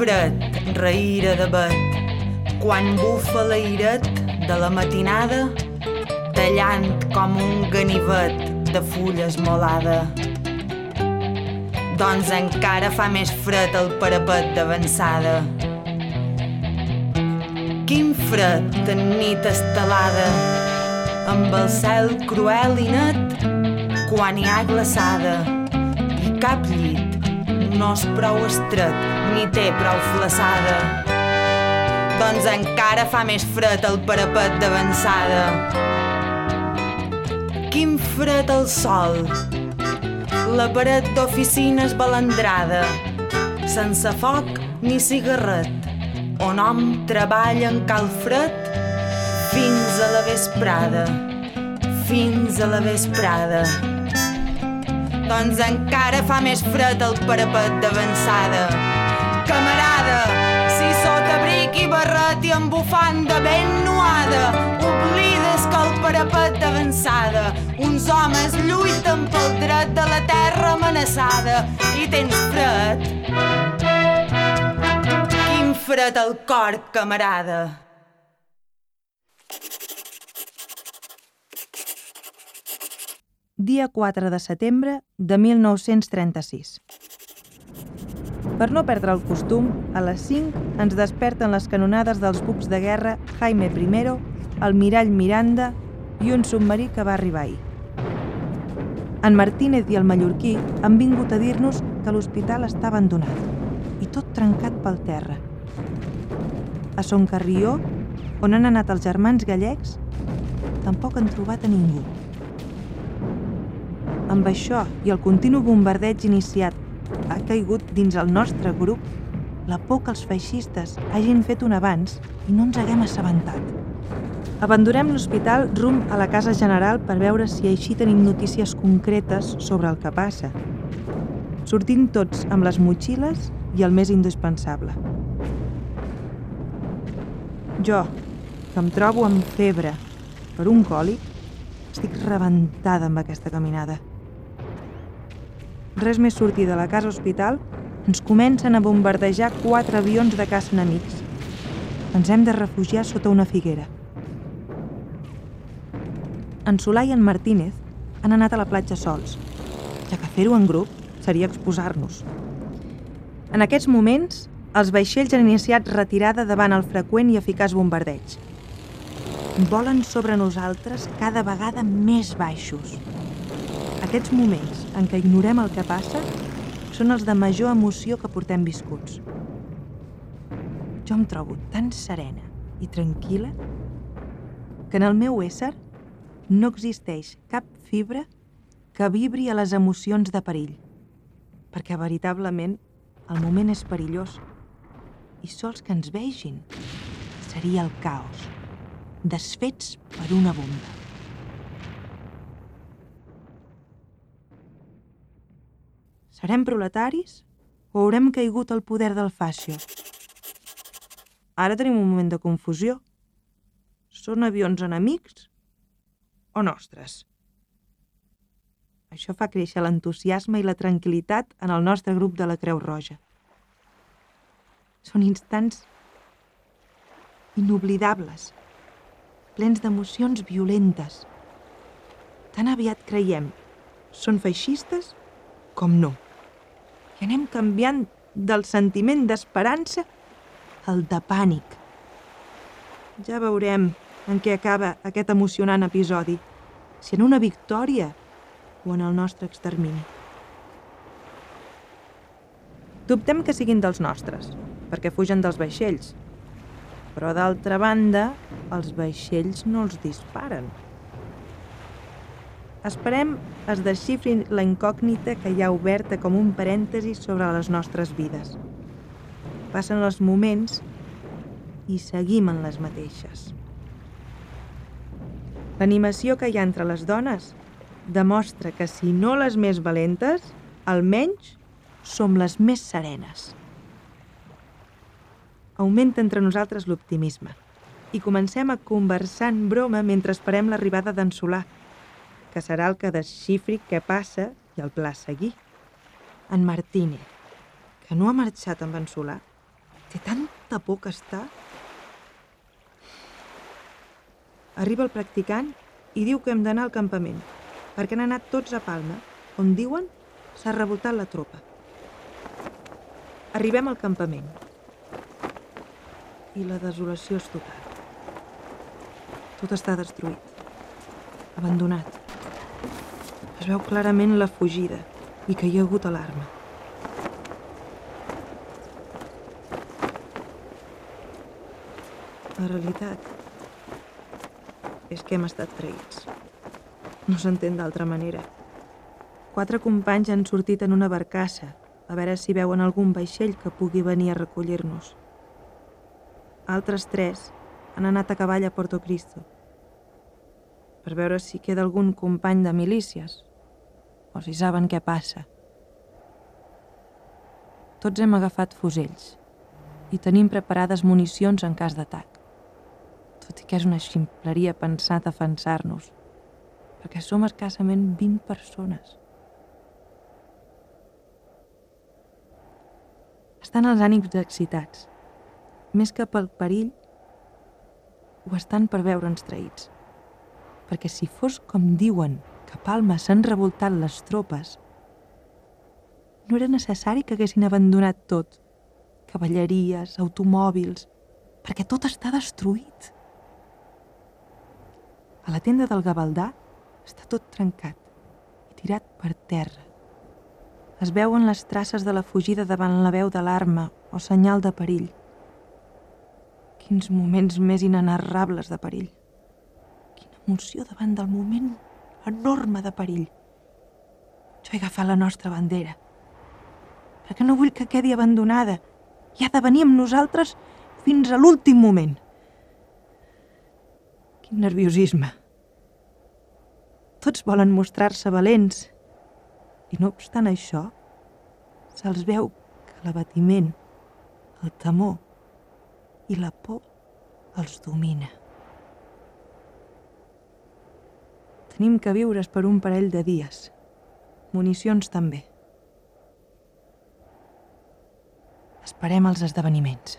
Fred reïra de bet quan bufa l'airet de la matinada tallant com un ganivet de fulles molada. Doncs encara fa més fred el parapet d'avançada. Quin fred en nit estelada, amb el cel cruel i net, quan hi ha glaçada, i cap llit no és prou estret ni té prou flaçada. Doncs encara fa més fred el parapet d'avançada. Quin fred el sol, la paret d'oficina és balandrada, sense foc ni cigarret, on hom treballa en cal fred fins a la vesprada, fins a la vesprada. Doncs encara fa més fred el parapet d'avançada. Camarada, si sota bric i barret i amb bufanda ben nuada oblides que el parapet d'avançada uns homes lluiten pel dret de la terra amenaçada i tens fred. Quin fred al cor, camarada. dia 4 de setembre de 1936. Per no perdre el costum, a les 5 ens desperten les canonades dels bucs de guerra Jaime I, el Mirall Miranda i un submarí que va arribar ahir. En Martínez i el mallorquí han vingut a dir-nos que l'hospital està abandonat i tot trencat pel terra. A Son Carrió, on han anat els germans gallecs, tampoc han trobat a ningú. Amb això i el continu bombardeig iniciat ha caigut dins el nostre grup la por que els feixistes hagin fet un abans i no ens haguem assabentat. Abandonem l'hospital rum a la Casa General per veure si així tenim notícies concretes sobre el que passa. Sortim tots amb les motxilles i el més indispensable. Jo, que em trobo amb febre per un còlic, estic rebentada amb aquesta caminada res més sortir de la casa hospital, ens comencen a bombardejar quatre avions de caça enemics. Ens hem de refugiar sota una figuera. En Solà i en Martínez han anat a la platja sols, ja que fer-ho en grup seria exposar-nos. En aquests moments, els vaixells han iniciat retirada davant el freqüent i eficaç bombardeig. Volen sobre nosaltres cada vegada més baixos. Aquests moments en què ignorem el que passa són els de major emoció que portem viscuts. Jo em trobo tan serena i tranquil·la que en el meu ésser no existeix cap fibra que vibri a les emocions de perill, perquè veritablement el moment és perillós i sols que ens vegin seria el caos, desfets per una bomba. Serem proletaris o haurem caigut al poder del fàcio? Ara tenim un moment de confusió. Són avions enemics o nostres? Això fa créixer l'entusiasme i la tranquil·litat en el nostre grup de la Creu Roja. Són instants inoblidables, plens d'emocions violentes. Tan aviat creiem, són feixistes com no i anem canviant del sentiment d'esperança al de pànic. Ja veurem en què acaba aquest emocionant episodi, si en una victòria o en el nostre extermini. Dubtem que siguin dels nostres, perquè fugen dels vaixells. Però d'altra banda, els vaixells no els disparen. Esperem es desxifrin la incògnita que hi ha oberta com un parèntesi sobre les nostres vides. Passen els moments i seguim en les mateixes. L'animació que hi ha entre les dones demostra que si no les més valentes, almenys som les més serenes. Augmenta entre nosaltres l'optimisme i comencem a conversar en broma mentre esperem l'arribada d'en Solà, que serà el que desxifri què passa i el pla a seguir. En Martínez, que no ha marxat amb en Solà? Té tanta por que està. Arriba el practicant i diu que hem d'anar al campament, perquè han anat tots a Palma, on diuen s'ha revoltat la tropa. Arribem al campament. I la desolació és total. Tot està destruït. Abandonat. Es veu clarament la fugida i que hi ha hagut alarma. La realitat és que hem estat traïts. No s'entén d'altra manera. Quatre companys han sortit en una barcassa a veure si veuen algun vaixell que pugui venir a recollir-nos. Altres tres han anat a cavall a Porto Cristo per veure si queda algun company de milícies si saben què passa. Tots hem agafat fusells i tenim preparades municions en cas d'atac. Tot i que és una ximpleria pensar defensar-nos, perquè som escassament 20 persones. Estan els ànims excitats. Més que pel perill, ho estan per veure'ns traïts. Perquè si fos com diuen a Palma s'han revoltat les tropes, no era necessari que haguessin abandonat tot. Cavalleries, automòbils, perquè tot està destruït. A la tenda del Gavaldà està tot trencat i tirat per terra. Es veuen les traces de la fugida davant la veu d'alarma o senyal de perill. Quins moments més inenarrables de perill. Quina emoció davant del moment enorme de perill. Jo he agafat la nostra bandera, perquè no vull que quedi abandonada i ha de venir amb nosaltres fins a l'últim moment. Quin nerviosisme. Tots volen mostrar-se valents i no obstant això, se'ls veu que l'abatiment, el temor i la por els domina. Tenim que viure's per un parell de dies. Municions també. Esperem els esdeveniments.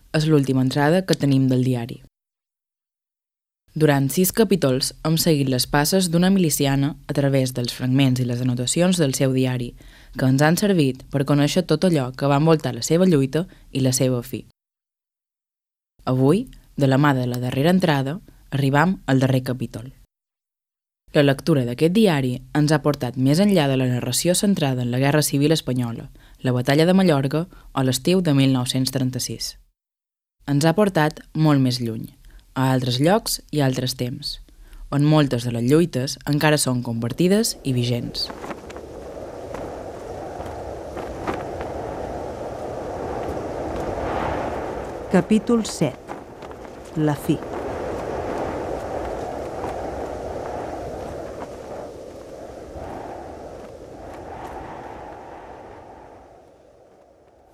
és l'última entrada que tenim del diari. Durant sis capítols hem seguit les passes d'una miliciana a través dels fragments i les anotacions del seu diari, que ens han servit per conèixer tot allò que va envoltar la seva lluita i la seva fi. Avui, de la mà de la darrera entrada, arribam al darrer capítol. La lectura d'aquest diari ens ha portat més enllà de la narració centrada en la Guerra Civil Espanyola, la Batalla de Mallorca o l'estiu de 1936. Ens ha portat molt més lluny, a altres llocs i altres temps, on moltes de les lluites encara són compartides i vigents. Capítol 7. La fi.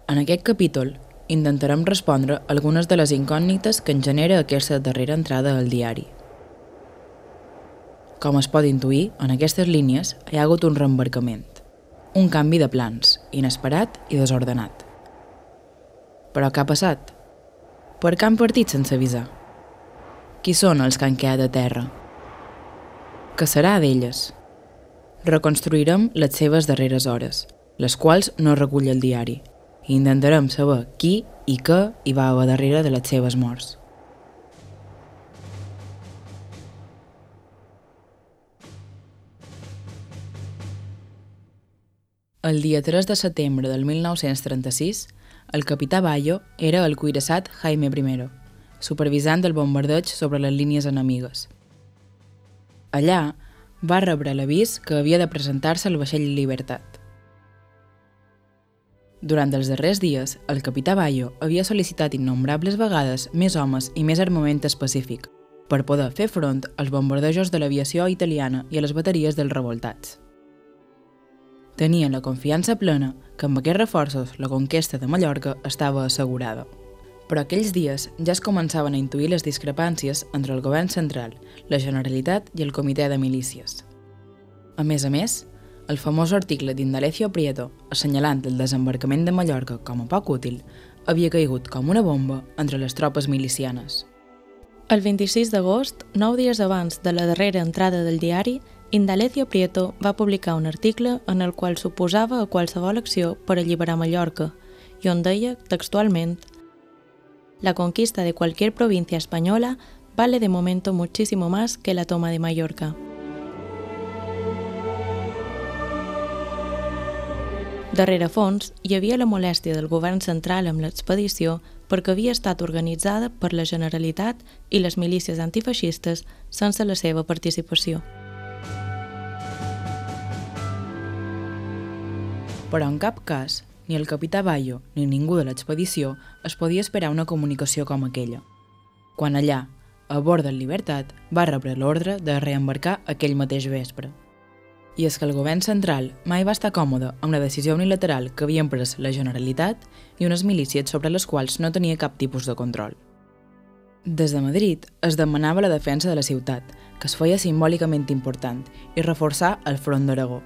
En aquest capítol intentarem respondre algunes de les incògnites que en genera aquesta darrera entrada al diari. Com es pot intuir, en aquestes línies hi ha hagut un reembarcament, un canvi de plans, inesperat i desordenat. Però què ha passat? Per què han partit sense avisar? Qui són els que han quedat a terra? Què serà d'elles? Reconstruirem les seves darreres hores, les quals no recull el diari, i intentarem saber qui i què hi va haver darrere de les seves morts. El dia 3 de setembre del 1936, el capità Bayo era el cuirassat Jaime I, supervisant el bombardeig sobre les línies enemigues. Allà va rebre l'avís que havia de presentar-se al vaixell Libertat. Durant els darrers dies, el capità Bayo havia sol·licitat innombrables vegades més homes i més armament específic per poder fer front als bombardejos de l'aviació italiana i a les bateries dels revoltats. Tenien la confiança plena que amb aquests reforços la conquesta de Mallorca estava assegurada. Però aquells dies ja es començaven a intuir les discrepàncies entre el govern central, la Generalitat i el Comitè de Milícies. A més a més, el famós article d'Indalecio Prieto, assenyalant el desembarcament de Mallorca com a poc útil, havia caigut com una bomba entre les tropes milicianes. El 26 d'agost, nou dies abans de la darrera entrada del diari, Indalecio Prieto va publicar un article en el qual s'oposava a qualsevol acció per alliberar Mallorca i on deia, textualment, La conquista de cualquier provincia española vale de momento muchísimo más que la toma de Mallorca. Darrere fons, hi havia la molèstia del govern central amb l'expedició perquè havia estat organitzada per la Generalitat i les milícies antifeixistes sense la seva participació. Però en cap cas, ni el capità Bayo ni ningú de l'expedició es podia esperar una comunicació com aquella. Quan allà, a bord del Libertat, va rebre l'ordre de reembarcar aquell mateix vespre i és que el govern central mai va estar còmode amb la decisió unilateral que havien pres la Generalitat i unes milícies sobre les quals no tenia cap tipus de control. Des de Madrid es demanava la defensa de la ciutat, que es feia simbòlicament important, i reforçar el front d'Aragó.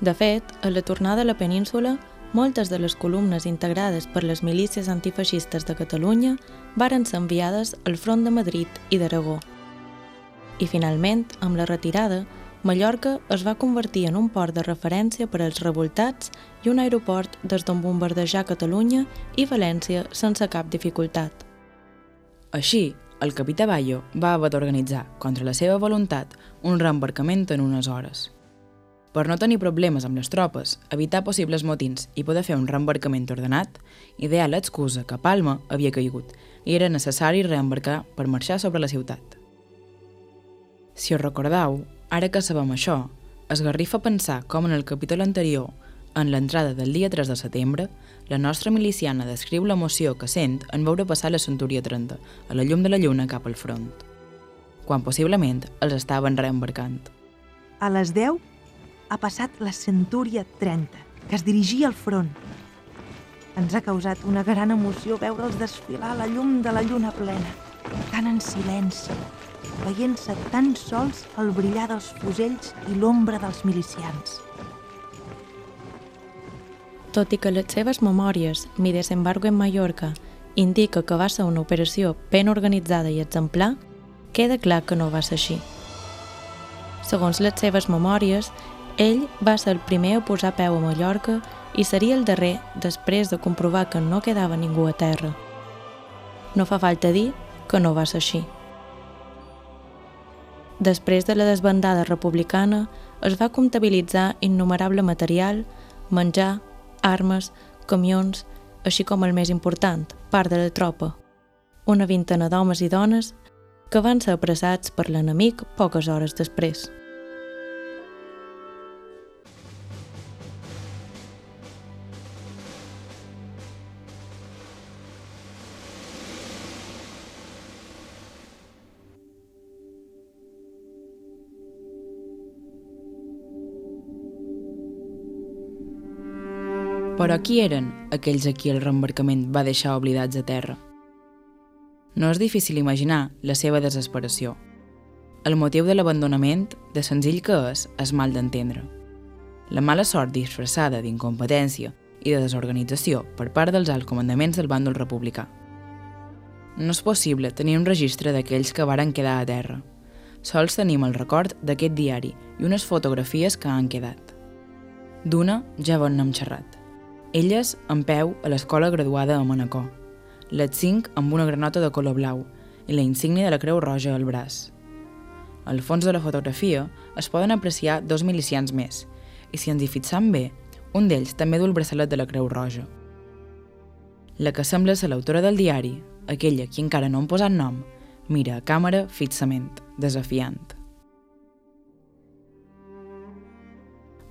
De fet, a la tornada a la península, moltes de les columnes integrades per les milícies antifeixistes de Catalunya varen ser enviades al front de Madrid i d'Aragó, i finalment, amb la retirada, Mallorca es va convertir en un port de referència per als revoltats i un aeroport des d'on bombardejar Catalunya i València sense cap dificultat. Així, el capità Bayo va haver d'organitzar, contra la seva voluntat, un reembarcament en unes hores. Per no tenir problemes amb les tropes, evitar possibles motins i poder fer un reembarcament ordenat, idear l'excusa que Palma havia caigut i era necessari reembarcar per marxar sobre la ciutat. Si us recordeu, ara que sabem això, es garrifa pensar com en el capítol anterior, en l'entrada del dia 3 de setembre, la nostra miliciana descriu l'emoció que sent en veure passar la Centúria 30, a la llum de la lluna cap al front, quan possiblement els estaven reembarcant. A les 10 ha passat la Centúria 30, que es dirigia al front. Ens ha causat una gran emoció veure'ls desfilar a la llum de la lluna plena, tan en silenci, veient-se tan sols el brillar dels fusells i l'ombra dels milicians. Tot i que les seves memòries, Mi desembargo en Mallorca, indica que va ser una operació ben organitzada i exemplar, queda clar que no va ser així. Segons les seves memòries, ell va ser el primer a posar peu a Mallorca i seria el darrer després de comprovar que no quedava ningú a terra. No fa falta dir que no va ser així. Després de la desbandada republicana, es va comptabilitzar innumerable material, menjar, armes, camions, així com el més important, part de la tropa. Una vintena d'homes i dones que van ser apressats per l'enemic poques hores després. Però qui eren aquells a qui el reembarcament va deixar oblidats a terra? No és difícil imaginar la seva desesperació. El motiu de l'abandonament, de senzill que és, és mal d'entendre. La mala sort disfressada d'incompetència i de desorganització per part dels alts comandaments del bàndol republicà. No és possible tenir un registre d'aquells que varen quedar a terra. Sols tenim el record d'aquest diari i unes fotografies que han quedat. D'una ja bon nom xerrat Elles en peu a l'escola graduada a Manacor, les cinc amb una granota de color blau i la insígnia de la Creu Roja al braç. Al fons de la fotografia es poden apreciar dos milicians més, i si ens hi fixam bé, un d'ells també du el braçalet de la Creu Roja. La que sembla ser l'autora del diari, aquella qui encara no han posat nom, mira a càmera fixament, desafiant.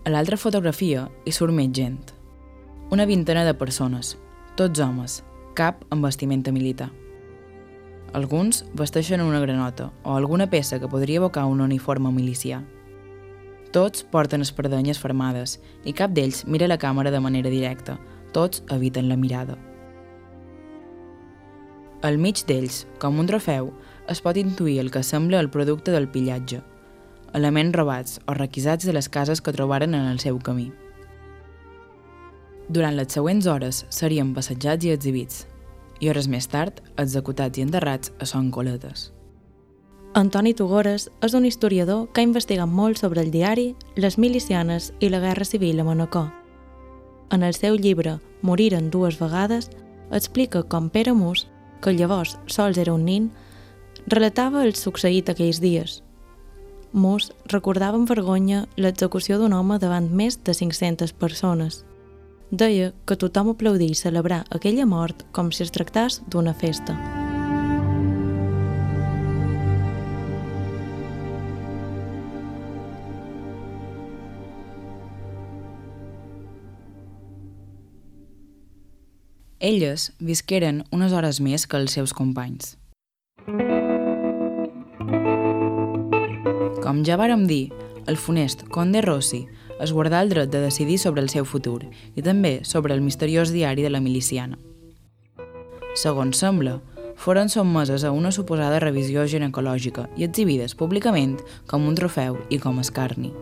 A l'altra fotografia hi surt més gent. Una vintena de persones, tots homes, cap amb vestimenta militar. Alguns vesteixen una granota o alguna peça que podria evocar un uniforme milicià. Tots porten espardenyes fermades i cap d'ells mira la càmera de manera directa. Tots eviten la mirada. Al mig d'ells, com un trofeu, es pot intuir el que sembla el producte del pillatge, elements robats o requisats de les cases que trobaren en el seu camí. Durant les següents hores serien passejats i exhibits, i hores més tard executats i enterrats a Son Coletes. Antoni Tugores és un historiador que ha investigat molt sobre el diari, les milicianes i la Guerra Civil a Manacor. En el seu llibre Moriren dues vegades, explica com Pere Mus, que llavors sols era un nin, relatava el succeït aquells dies. Mus recordava amb vergonya l'execució d'un home davant més de 500 persones. Deia que tothom aplaudia i celebrar aquella mort com si es tractàs d'una festa. Elles visqueren unes hores més que els seus companys. Com ja vàrem dir, el funest Conde Rossi es guardà el dret de decidir sobre el seu futur i també sobre el misteriós diari de la miliciana. Segons sembla, foren sotmeses a una suposada revisió ginecològica i exhibides públicament com un trofeu i com escarni.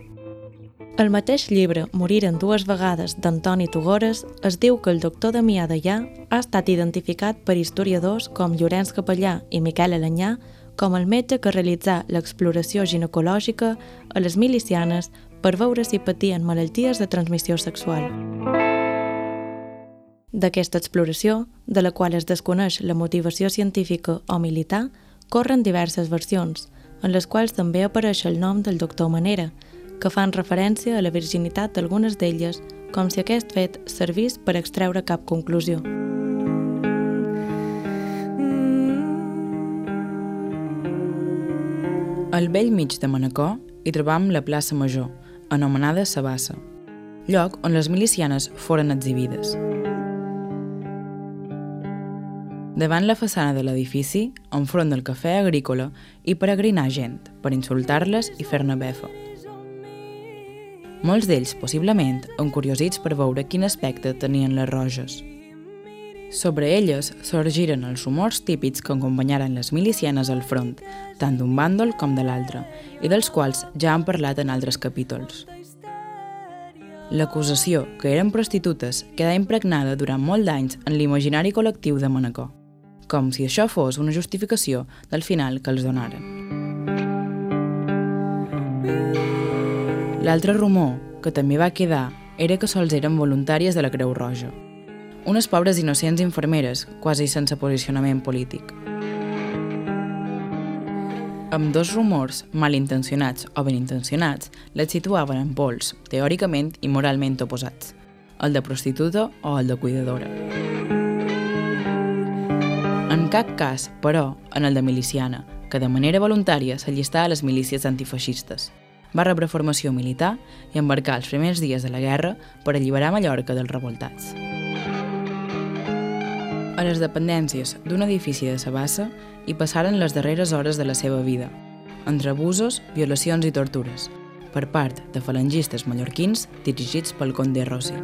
El mateix llibre Moriren dues vegades d'Antoni Tugores es diu que el doctor Damià Dallà ha estat identificat per historiadors com Llorenç Capellà i Miquel Alanyà com el metge que realitzà l'exploració ginecològica a les milicianes per veure si patien malalties de transmissió sexual. D'aquesta exploració, de la qual es desconeix la motivació científica o militar, corren diverses versions, en les quals també apareix el nom del doctor Manera, que fan referència a la virginitat d'algunes d'elles, com si aquest fet servís per extreure cap conclusió. Al vell mig de Manacor hi trobam la plaça Major, anomenada Sabassa, lloc on les milicianes foren exhibides. Davant la façana de l'edifici, enfront del cafè agrícola, hi peregrinar gent per insultar-les i fer-ne befa molts d'ells, possiblement, encuriosits per veure quin aspecte tenien les roges. Sobre elles sorgiren els rumors típics que acompanyaren les milicianes al front, tant d'un bàndol com de l'altre, i dels quals ja han parlat en altres capítols. L'acusació que eren prostitutes queda impregnada durant molt d'anys en l'imaginari col·lectiu de Manacor, com si això fos una justificació del final que els donaren. L'altre rumor, que també va quedar, era que sols eren voluntàries de la Creu Roja. Unes pobres innocents infermeres, quasi sense posicionament polític. Amb dos rumors, malintencionats o ben intencionats, les situaven en pols, teòricament i moralment oposats, el de prostituta o el de cuidadora. En cap cas, però, en el de miliciana, que de manera voluntària s'allistà a les milícies antifeixistes, va rebre formació militar i embarcar els primers dies de la guerra per alliberar Mallorca dels revoltats. A les dependències d'un edifici de Sabassa hi passaren les darreres hores de la seva vida, entre abusos, violacions i tortures, per part de falangistes mallorquins dirigits pel conde Rossi.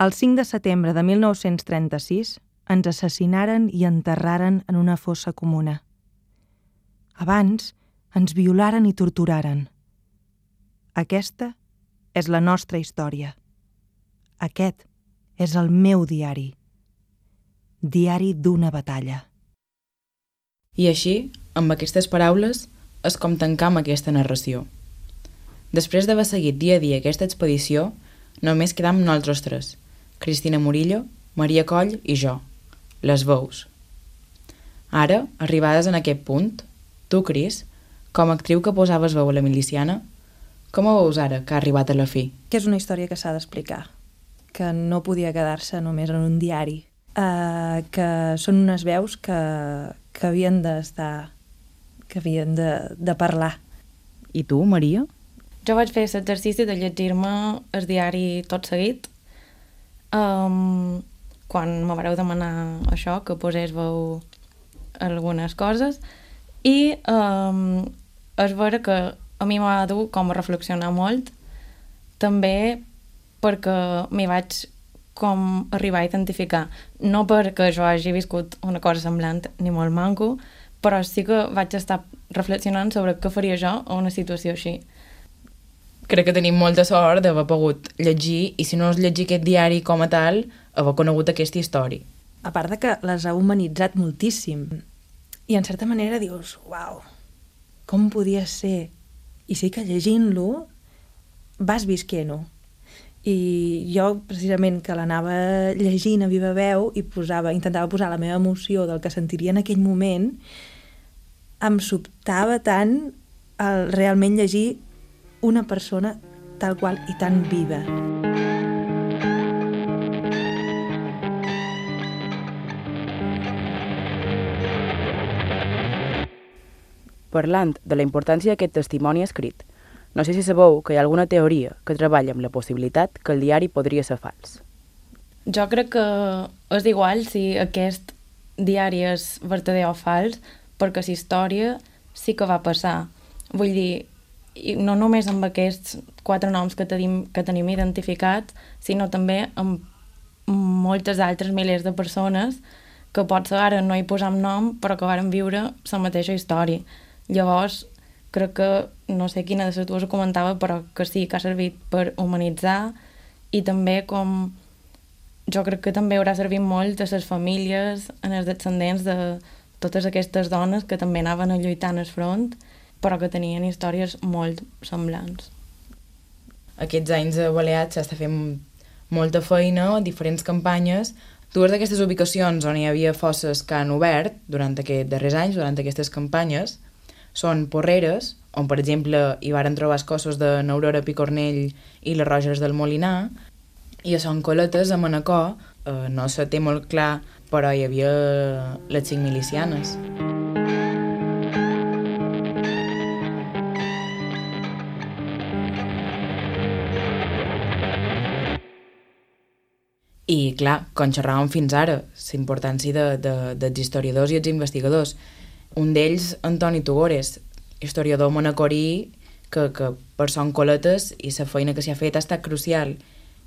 El 5 de setembre de 1936 ens assassinaren i enterraren en una fossa comuna. Abans ens violaren i torturaren. Aquesta és la nostra història. Aquest és el meu diari. Diari d'una batalla. I així, amb aquestes paraules, és com tancam aquesta narració. Després d'haver seguit dia a dia aquesta expedició, només quedam nosaltres tres, Cristina Murillo, Maria Coll i jo, les veus. Ara, arribades en aquest punt, tu, Cris, com a actriu que posaves veu a la miliciana, com ho veus ara que ha arribat a la fi? Que és una història que s'ha d'explicar, que no podia quedar-se només en un diari, uh, que són unes veus que, que havien d'estar, que havien de, de parlar. I tu, Maria? Jo vaig fer l'exercici de llegir-me el diari tot seguit. Um, quan me vareu demanar això, que posés veu algunes coses, i um, és vera que a mi m'ha dur com a reflexionar molt, també perquè m'hi vaig com arribar a identificar. No perquè jo hagi viscut una cosa semblant ni molt manco, però sí que vaig estar reflexionant sobre què faria jo a una situació així. Crec que tenim molta sort d'haver pogut llegir, i si no es llegir aquest diari com a tal, haver conegut aquesta història. A part de que les ha humanitzat moltíssim. I en certa manera dius, uau, com podia ser? I sí que llegint-lo vas visquent-ho. I jo, precisament, que l'anava llegint a viva veu i posava, intentava posar la meva emoció del que sentiria en aquell moment, em sobtava tant el realment llegir una persona tal qual i tan viva. Parlant de la importància d'aquest testimoni escrit, no sé si sabeu que hi ha alguna teoria que treballa amb la possibilitat que el diari podria ser fals. Jo crec que és igual si aquest diari és verdader o fals, perquè la història sí que va passar. Vull dir, no només amb aquests quatre noms que tenim, que tenim identificats, sinó també amb moltes altres milers de persones que potser ara no hi posam nom, però que varen viure la mateixa història. Llavors, crec que, no sé quina de les dues ho comentava, però que sí, que ha servit per humanitzar i també com... Jo crec que també haurà servit molt a les famílies, en els descendents de totes aquestes dones que també anaven a lluitar en el front, però que tenien històries molt semblants. Aquests anys a Balears s'està fent molta feina, diferents campanyes. Dues d'aquestes ubicacions on hi havia fosses que han obert durant aquests darrers anys, durant aquestes campanyes, són Porreres, on per exemple hi varen trobar els cossos de n'Aurora Picornell i les Roges del Molinar, i a Son Coletes, a Manacor, eh, no se té molt clar, però hi havia les cinc milicianes. I, clar, com xerràvem fins ara, la importància de, de, dels historiadors i els investigadors. Un d'ells, Antoni Tugores, historiador monacorí, que, que per son coletes i la feina que s'hi ha fet ha estat crucial.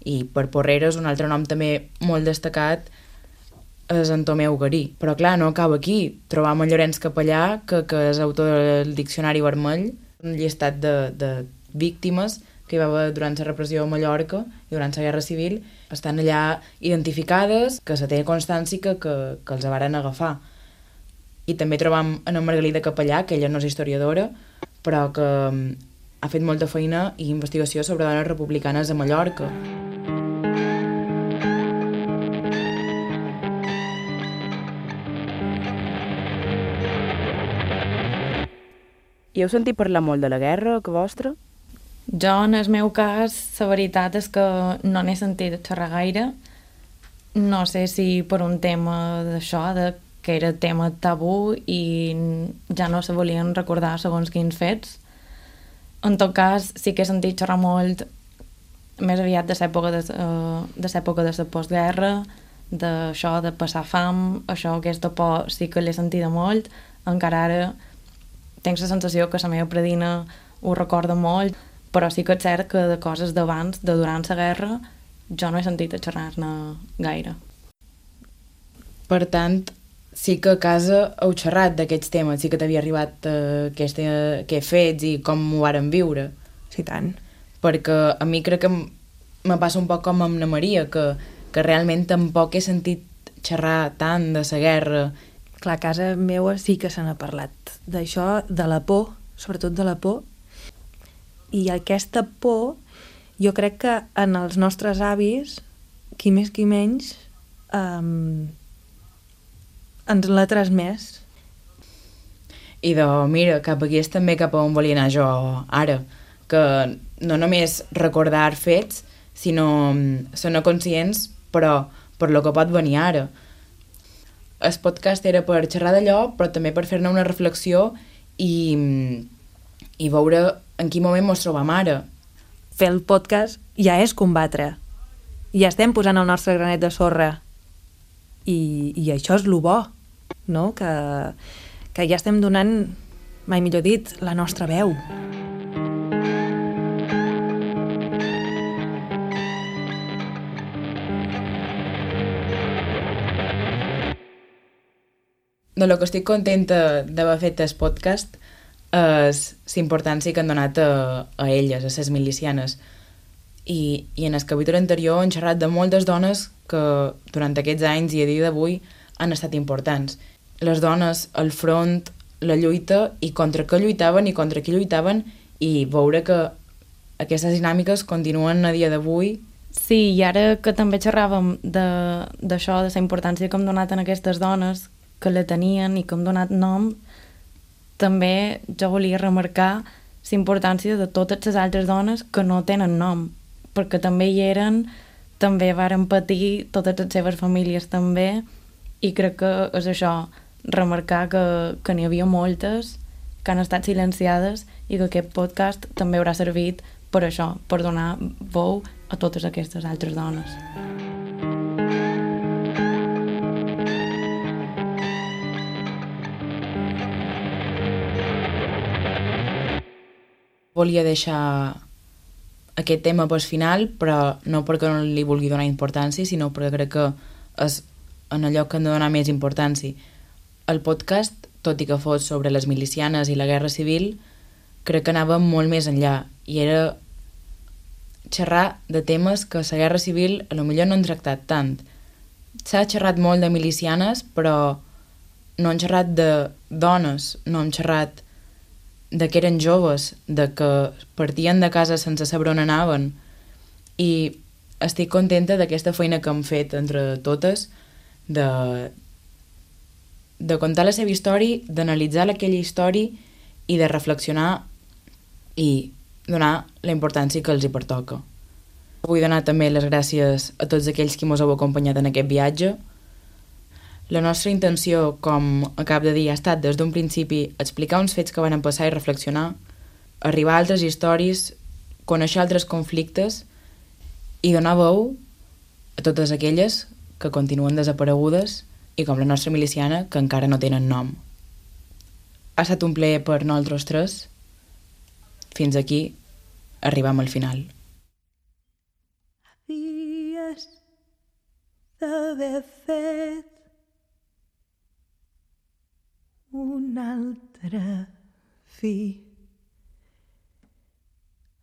I per Porreres, un altre nom també molt destacat, és en Tomeu Garí. Però clar, no acaba aquí. Trobam en Llorenç Capellà, que, que és autor del Diccionari Vermell, un llistat de, de víctimes que hi va haver durant la repressió a Mallorca i durant la Guerra Civil, estan allà identificades, que se té constància que, que, que els varen agafar. I també trobam en Margalida Capellà, que ella no és historiadora, però que mm, ha fet molta feina i investigació sobre dones republicanes a Mallorca. I heu sentit parlar molt de la guerra, que vostra? Jo, en el meu cas, la veritat és que no n'he sentit xerrar gaire. No sé si per un tema d'això, de que era tema tabú i ja no se volien recordar segons quins fets. En tot cas, sí que he sentit xerrar molt més aviat de l'època de, uh, de de la postguerra, d'això de passar fam, això, aquesta por sí que l'he sentida molt, encara ara tinc la sensació que la meva predina ho recorda molt, però sí que és cert que de coses d'abans, de durant la guerra, jo no he sentit a xerrar-ne gaire. Per tant, sí que a casa heu xerrat d'aquests temes, sí que t'havia arribat uh, aquest, uh, aquests fets i com ho varen viure. Sí, tant. Perquè a mi crec que me passa un poc com amb la Maria, que, que realment tampoc he sentit xerrar tant de la guerra clar, a casa meva sí que se n'ha parlat d'això, de la por, sobretot de la por, i aquesta por jo crec que en els nostres avis, qui més qui menys, um, ens l'ha transmès. I de, mira, cap aquí és també cap a on volia anar jo ara, que no només recordar fets, sinó mm, ser conscients, però per lo que pot venir ara. El podcast era per xerrar d'allò, però també per fer-ne una reflexió i, mm, i veure en quin moment ens trobam ara. Fer el podcast ja és combatre. Ja estem posant el nostre granet de sorra. I, i això és lo bo, no? Que, que ja estem donant, mai millor dit, la nostra veu. De lo que estic contenta d'haver fet el podcast és la importància que han donat a, a elles, a les milicianes. I, I en el capítol anterior han xerrat de moltes dones que durant aquests anys i a dia d'avui han estat importants. Les dones, al front, la lluita i contra què lluitaven i contra qui lluitaven i veure que aquestes dinàmiques continuen a dia d'avui. Sí, i ara que també xerràvem d'això, de, de la importància que hem donat en aquestes dones, que la tenien i que hem donat nom, també jo volia remarcar la importància de totes les altres dones que no tenen nom, perquè també hi eren, també varen patir totes les seves famílies també, i crec que és això, remarcar que, que n'hi havia moltes que han estat silenciades i que aquest podcast també haurà servit per això, per donar veu a totes aquestes altres dones. volia deixar aquest tema pel final, però no perquè no li vulgui donar importància, sinó perquè crec que és en allò que hem de donar més importància. El podcast, tot i que fos sobre les milicianes i la guerra civil, crec que anava molt més enllà i era xerrar de temes que la guerra civil a lo millor no han tractat tant. S'ha xerrat molt de milicianes, però no han xerrat de dones, no han xerrat de que eren joves, de que partien de casa sense saber on anaven i estic contenta d'aquesta feina que hem fet entre totes de, de contar la seva història, d'analitzar aquella història i de reflexionar i donar la importància que els hi pertoca. Vull donar també les gràcies a tots aquells que ens heu acompanyat en aquest viatge, la nostra intenció, com acab de dir, ha estat des d'un principi explicar uns fets que van passar i reflexionar, arribar a altres històries, conèixer altres conflictes i donar veu a totes aquelles que continuen desaparegudes i com la nostra miliciana que encara no tenen nom. Ha estat un plaer per nosaltres tres. Fins aquí arribam al final. Havies d'haver fet un altre fi.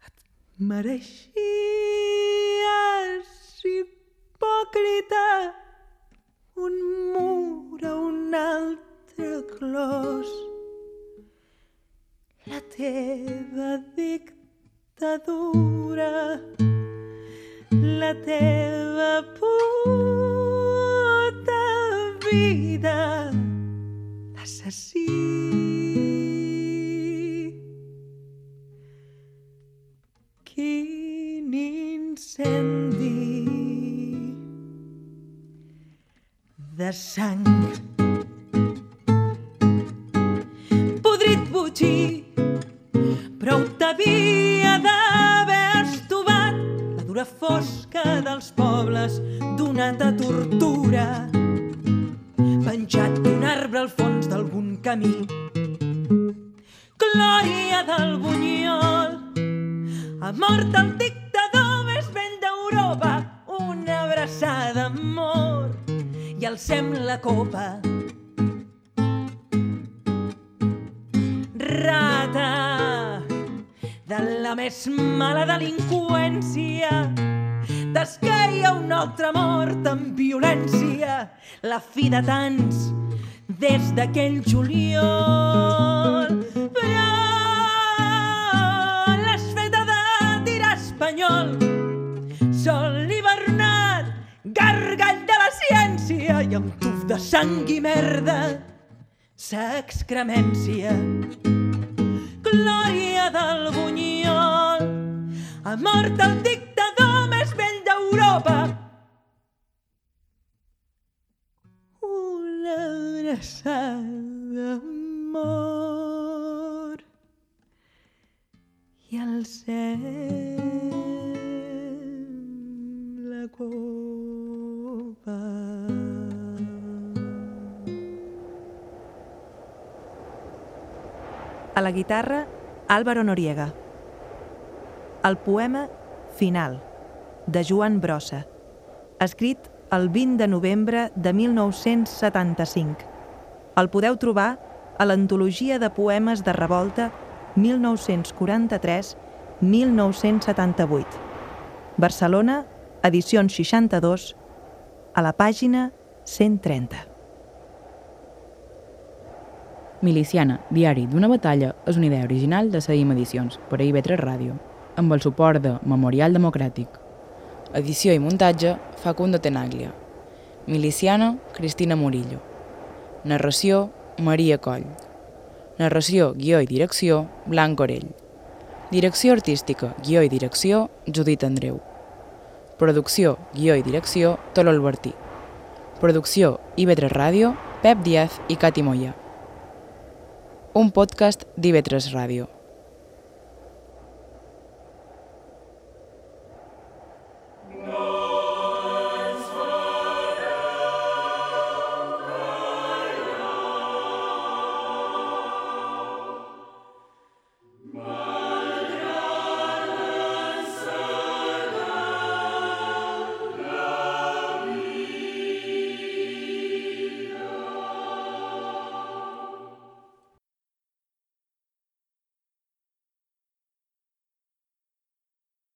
Et mereixies, hipòcrita, un mur a un altre clos. La teva dictadura, la teva puta vida, assassí. Quin incendi de sang. Podrit botxí, prou t'havia d'haver estovat la dura fosca dels pobles donat a tortura penjat d'un arbre al fons d'algun camí. Glòria del Bunyol, ha mort el dictador copa. Rata de la més mala delinqüència, Desqueia un altre mort amb violència, la fi de tants des d'aquell juliol. Però l'has feta de tirar espanyol. Sol ciència i amb tuf de sang i merda, sa excremència. Glòria del bunyol, ha mort el dictador més vell d'Europa. Una abraçada, amor, i al cel la copa. La guitarra, Álvaro Noriega. El poema Final, de Joan Brossa, escrit el 20 de novembre de 1975. El podeu trobar a l'antologia de poemes de revolta 1943-1978. Barcelona, edicions 62, a la pàgina 130. Miliciana, diari d'una batalla, és una idea original de Seguim Edicions, per a IB3 Ràdio, amb el suport de Memorial Democràtic. Edició i muntatge, Facundo Tenaglia. Miliciana, Cristina Murillo. Narració, Maria Coll. Narració, guió i direcció, Blanc Orell. Direcció artística, guió i direcció, Judit Andreu. Producció, guió i direcció, Tolo Albertí. Producció, IB3 Ràdio, Pep Díaz i Cati Moya un podcast d'IV3 Ràdio.